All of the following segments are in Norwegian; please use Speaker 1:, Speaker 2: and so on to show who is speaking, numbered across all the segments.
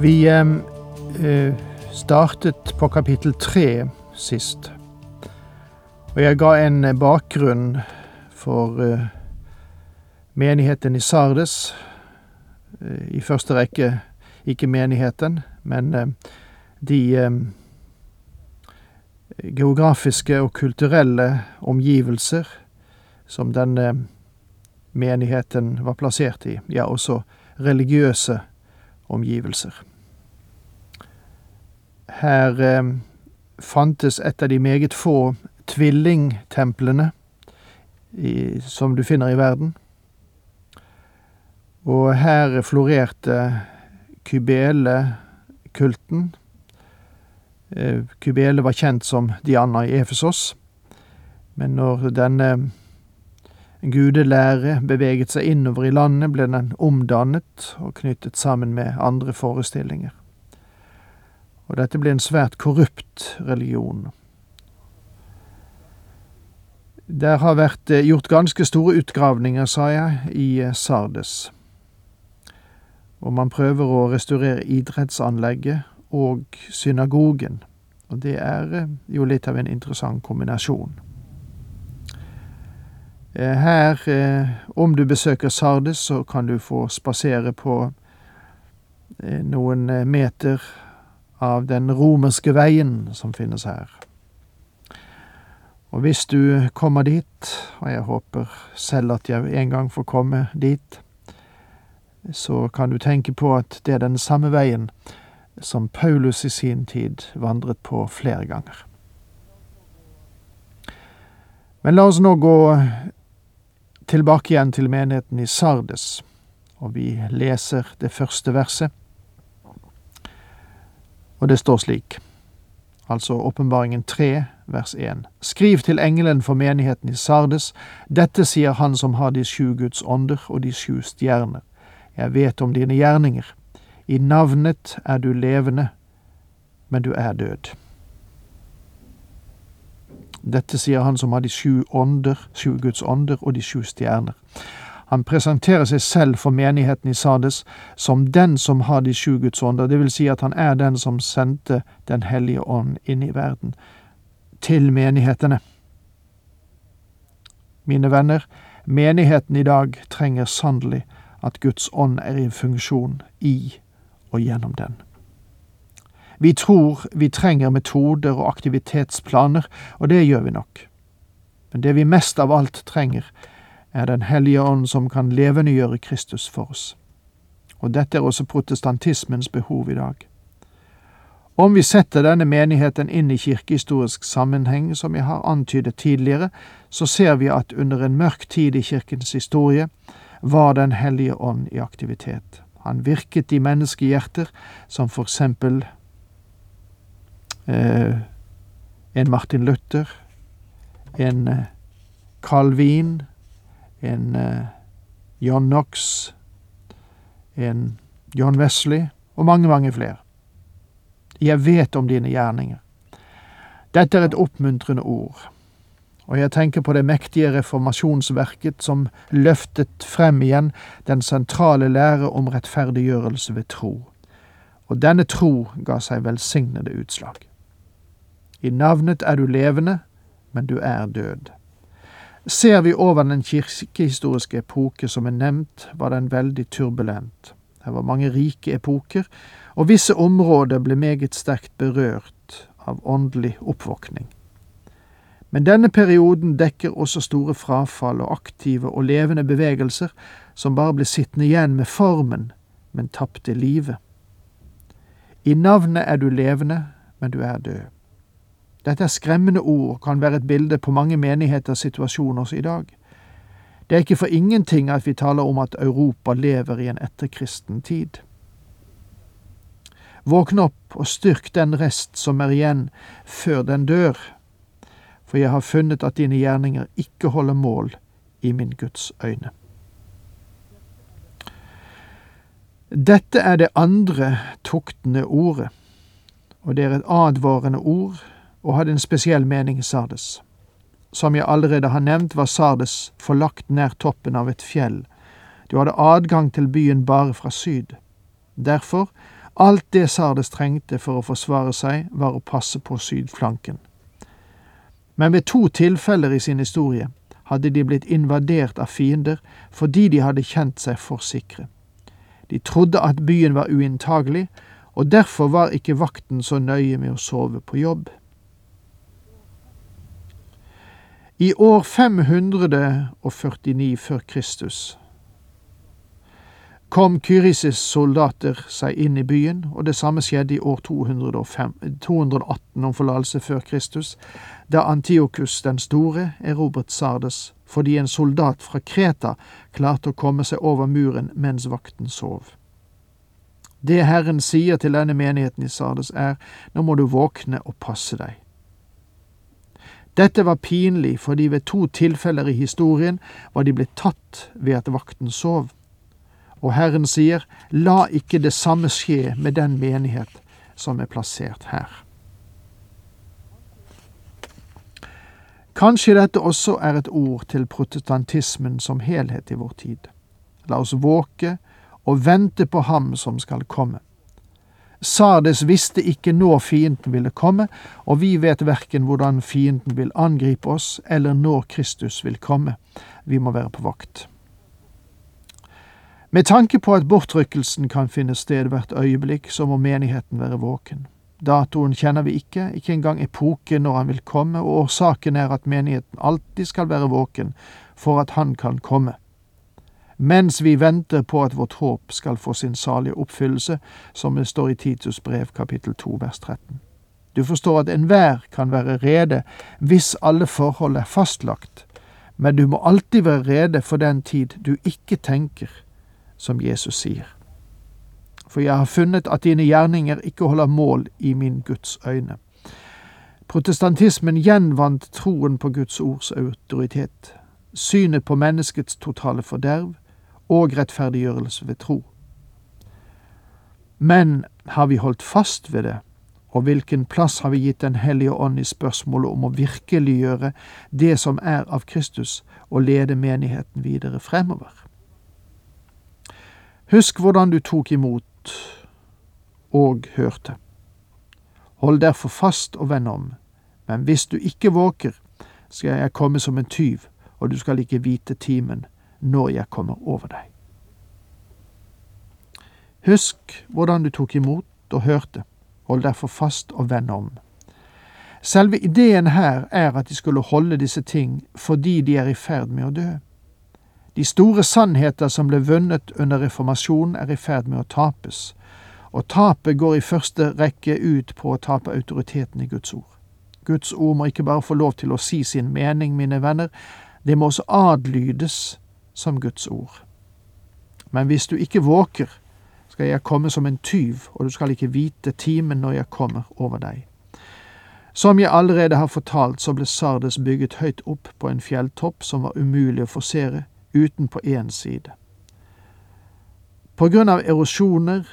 Speaker 1: Vi eh, startet på kapittel tre sist. Og jeg ga en bakgrunn for eh, menigheten i Sardes. Eh, I første rekke ikke menigheten, men eh, de eh, geografiske og kulturelle omgivelser som denne menigheten var plassert i. Ja, også religiøse omgivelser. Her eh, fantes et av de meget få tvillingtemplene i, som du finner i verden. Og her florerte kybelekulten. Eh, Kybele var kjent som Diana i Efesos, men når denne gudelære beveget seg innover i landet, ble den omdannet og knyttet sammen med andre forestillinger. Og dette ble en svært korrupt religion. Der har vært eh, gjort ganske store utgravninger, sa jeg, i eh, Sardes. Og man prøver å restaurere idrettsanlegget og synagogen. Og det er eh, jo litt av en interessant kombinasjon. Her, om du besøker Sardes, så kan du få spasere på noen meter av den romerske veien som finnes her. Og hvis du kommer dit, og jeg håper selv at jeg en gang får komme dit, så kan du tenke på at det er den samme veien som Paulus i sin tid vandret på flere ganger. Men la oss nå gå tilbake igjen til menigheten i Sardes, og vi leser det første verset. Og det står slik, altså Åpenbaringen 3, vers 1. Skriv til engelen for menigheten i Sardes, dette sier han som har de sju Guds ånder og de sju stjerner. Jeg vet om dine gjerninger. I navnet er du levende, men du er død. Dette sier han som har de sju ånder, sju Guds ånder og de sju stjerner. Han presenterer seg selv for menigheten i Sardes som den som har de sju Guds ånder, det vil si at han er den som sendte Den hellige ånd inn i verden, til menighetene. Mine venner, menigheten i dag trenger sannelig at Guds ånd er i funksjon i og gjennom den. Vi tror vi trenger metoder og aktivitetsplaner, og det gjør vi nok. Men det vi mest av alt trenger, er Den hellige ånd som kan levendegjøre Kristus for oss. Og dette er også protestantismens behov i dag. Om vi setter denne menigheten inn i kirkehistorisk sammenheng, som jeg har antydet tidligere, så ser vi at under en mørk tid i kirkens historie var Den hellige ånd i aktivitet. Han virket i menneskehjerter, som for eksempel eh, en Martin Luther, en eh, Calvin, en uh, John Knox, en John Wesley og mange, mange flere. Jeg vet om dine gjerninger. Dette er et oppmuntrende ord, og jeg tenker på det mektige reformasjonsverket som løftet frem igjen den sentrale lære om rettferdiggjørelse ved tro, og denne tro ga seg velsignede utslag. I navnet er du levende, men du er død. Ser vi over den kirkehistoriske epoke som er nevnt, var den veldig turbulent. Det var mange rike epoker, og visse områder ble meget sterkt berørt av åndelig oppvåkning. Men denne perioden dekker også store frafall og aktive og levende bevegelser som bare ble sittende igjen med formen, men tapte livet. I navnet er du levende, men du er død. Dette er skremmende ord og kan være et bilde på mange menigheters situasjon også i dag. Det er ikke for ingenting at vi taler om at Europa lever i en etterkristen tid. Våkn opp og styrk den rest som er igjen, før den dør. For jeg har funnet at dine gjerninger ikke holder mål i min Guds øyne. Dette er det andre tuktende ordet, og det er et advarende ord og hadde en spesiell mening i Sardes. Som jeg allerede har nevnt, var Sardes forlagt nær toppen av et fjell. Du hadde adgang til byen bare fra syd. Derfor, alt det Sardes trengte for å forsvare seg, var å passe på sydflanken. Men ved to tilfeller i sin historie hadde de blitt invadert av fiender fordi de hadde kjent seg for sikre. De trodde at byen var uinntagelig, og derfor var ikke vakten så nøye med å sove på jobb. I år 549 før Kristus kom Kyrisis soldater seg inn i byen, og det samme skjedde i år 205, 218 om forlatelse før Kristus, da Antiokus den store erobret Sardes fordi en soldat fra Kreta klarte å komme seg over muren mens vakten sov. Det Herren sier til denne menigheten i Sardes er, nå må du våkne og passe deg. Dette var pinlig fordi ved to tilfeller i historien var de blitt tatt ved at vakten sov. Og Herren sier, la ikke det samme skje med den menighet som er plassert her. Kanskje dette også er et ord til protestantismen som helhet i vår tid. La oss våke og vente på ham som skal komme. Sardes visste ikke når fienden ville komme, og vi vet verken hvordan fienden vil angripe oss, eller når Kristus vil komme. Vi må være på vakt. Med tanke på at bortrykkelsen kan finne sted hvert øyeblikk, så må menigheten være våken. Datoen kjenner vi ikke, ikke engang epoke når han vil komme, og årsaken er at menigheten alltid skal være våken for at han kan komme mens vi venter på at vårt håp skal få sin salige oppfyllelse, som det står i Titus brev kapittel 2 vers 13. Du forstår at enhver kan være rede hvis alle forhold er fastlagt, men du må alltid være rede for den tid du ikke tenker, som Jesus sier. For jeg har funnet at dine gjerninger ikke holder mål i min Guds øyne. Protestantismen gjenvant troen på Guds ords autoritet, synet på menneskets totale forderv, og rettferdiggjørelse ved tro. Men har vi holdt fast ved det, og hvilken plass har vi gitt Den hellige ånd i spørsmålet om å virkeliggjøre det som er av Kristus, og lede menigheten videre fremover? Husk hvordan du tok imot og hørte. Hold derfor fast og vend om, men hvis du ikke våker, skal jeg komme som en tyv, og du skal ikke vite timen når jeg kommer over deg. Husk hvordan du tok imot og hørte, hold derfor fast og vend om. Selve ideen her er at de skulle holde disse ting fordi de er i ferd med å dø. De store sannheter som ble vunnet under reformasjonen, er i ferd med å tapes, og tapet går i første rekke ut på å tape autoriteten i Guds ord. Guds ord må ikke bare få lov til å si sin mening, mine venner, det må også adlydes som Guds ord. Men hvis du ikke våker, skal jeg komme som en tyv, og du skal ikke vite timen når jeg kommer over deg. Som jeg allerede har fortalt, så ble Sardes bygget høyt opp på en fjelltopp som var umulig å forsere uten på én side. På grunn av erosjoner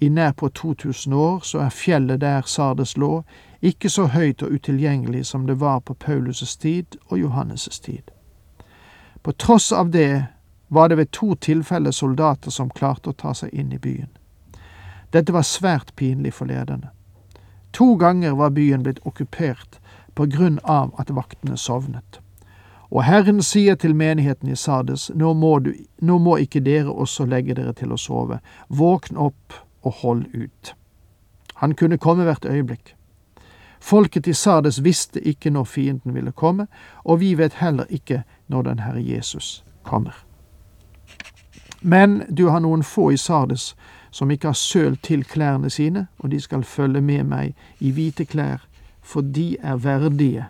Speaker 1: i nær på 2000 år så er fjellet der Sardes lå, ikke så høyt og utilgjengelig som det var på Paulus' tid og Johannes' tid. På tross av det var det ved to tilfeller soldater som klarte å ta seg inn i byen. Dette var svært pinlig for lederne. To ganger var byen blitt okkupert på grunn av at vaktene sovnet. Og Herren sier til menigheten i Sardes, nå må, du, nå må ikke dere også legge dere til å sove, våkn opp og hold ut. Han kunne komme hvert øyeblikk. Folket i Sardes visste ikke når fienden ville komme, og vi vet heller ikke når den Herre Jesus kommer. Men du har noen få i Sardes som ikke har sølt til klærne sine, og de skal følge med meg i hvite klær, for de er verdige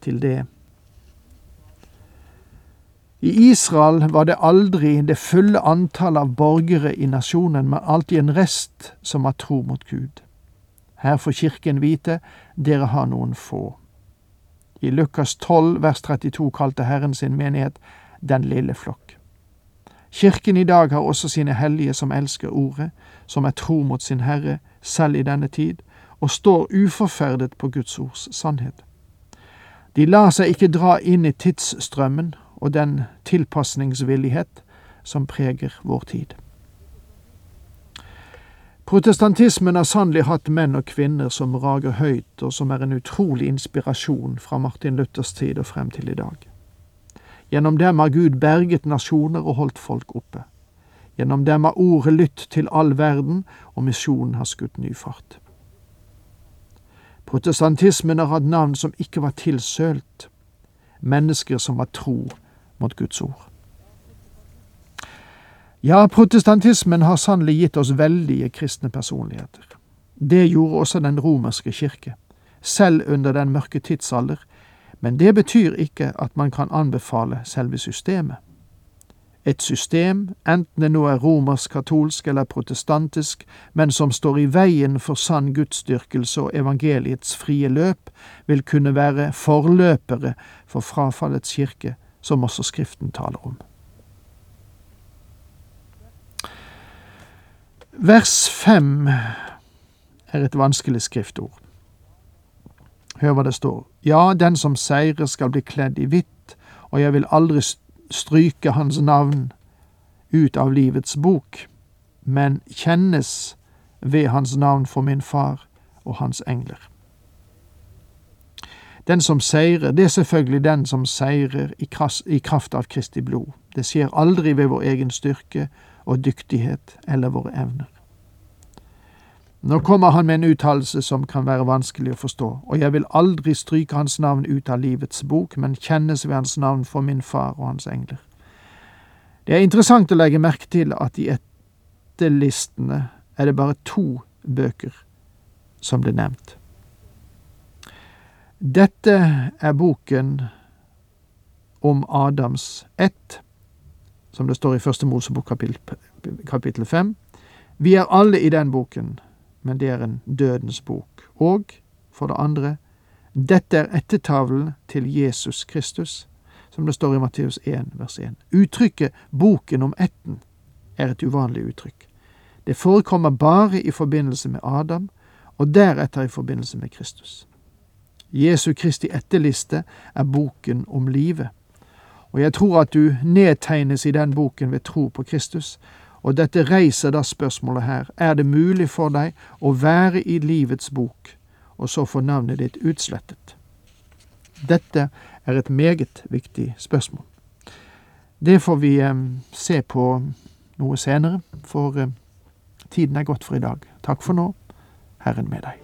Speaker 1: til det. I Israel var det aldri det fulle antall av borgere i nasjonen, men alltid en rest som har tro mot Gud. Her får kirken vite dere har noen få. I Lukas 12 vers 32 kalte Herren sin menighet Den lille flokk. Kirken i dag har også sine hellige som elsker ordet, som er tro mot sin Herre, selv i denne tid, og står uforferdet på Guds ords sannhet. De lar seg ikke dra inn i tidsstrømmen og den tilpasningsvillighet som preger vår tid. Protestantismen har sannelig hatt menn og kvinner som rager høyt, og som er en utrolig inspirasjon fra Martin Luthers tid og frem til i dag. Gjennom dem har Gud berget nasjoner og holdt folk oppe. Gjennom dem har ordet lytt til all verden, og misjonen har skutt ny fart. Protestantismen har hatt navn som ikke var tilsølt, mennesker som var tro mot Guds ord. Ja, protestantismen har sannelig gitt oss veldige kristne personligheter. Det gjorde også den romerske kirke, selv under den mørke tidsalder, men det betyr ikke at man kan anbefale selve systemet. Et system, enten det nå er romersk-katolsk eller protestantisk, men som står i veien for sann gudsdyrkelse og evangeliets frie løp, vil kunne være forløpere for frafallets kirke, som også Skriften taler om. Vers fem er et vanskelig skriftord. Hør hva det står. Ja, den som seirer skal bli kledd i hvitt, og jeg vil aldri stryke hans navn ut av livets bok, men kjennes ved hans navn for min far og hans engler. Den som seirer, det er selvfølgelig den som seirer i kraft av Kristi blod. Det skjer aldri ved vår egen styrke og dyktighet eller våre evner. Nå kommer han med en uttalelse som kan være vanskelig å forstå, og jeg vil aldri stryke hans navn ut av livets bok, men kjennes ved hans navn for min far og hans engler. Det er interessant å legge merke til at i etterlistene er det bare to bøker som blir nevnt. Dette er boken om Adams ett, som det står i Første Mosebok kapittel fem. Vi er alle i den boken, men det er en dødens bok. Og, for det andre, dette er ettertavlen til Jesus Kristus, som det står i Matteus 1, vers 1. Uttrykket boken om etten er et uvanlig uttrykk. Det forekommer bare i forbindelse med Adam, og deretter i forbindelse med Kristus. Jesu Kristi etterliste er boken om livet. Og jeg tror at du nedtegnes i den boken ved tro på Kristus, og dette reiser da spørsmålet her, er det mulig for deg å være i livets bok, og så få navnet ditt utslettet? Dette er et meget viktig spørsmål. Det får vi eh, se på noe senere, for eh, tiden er gått for i dag. Takk for nå. Herren med deg.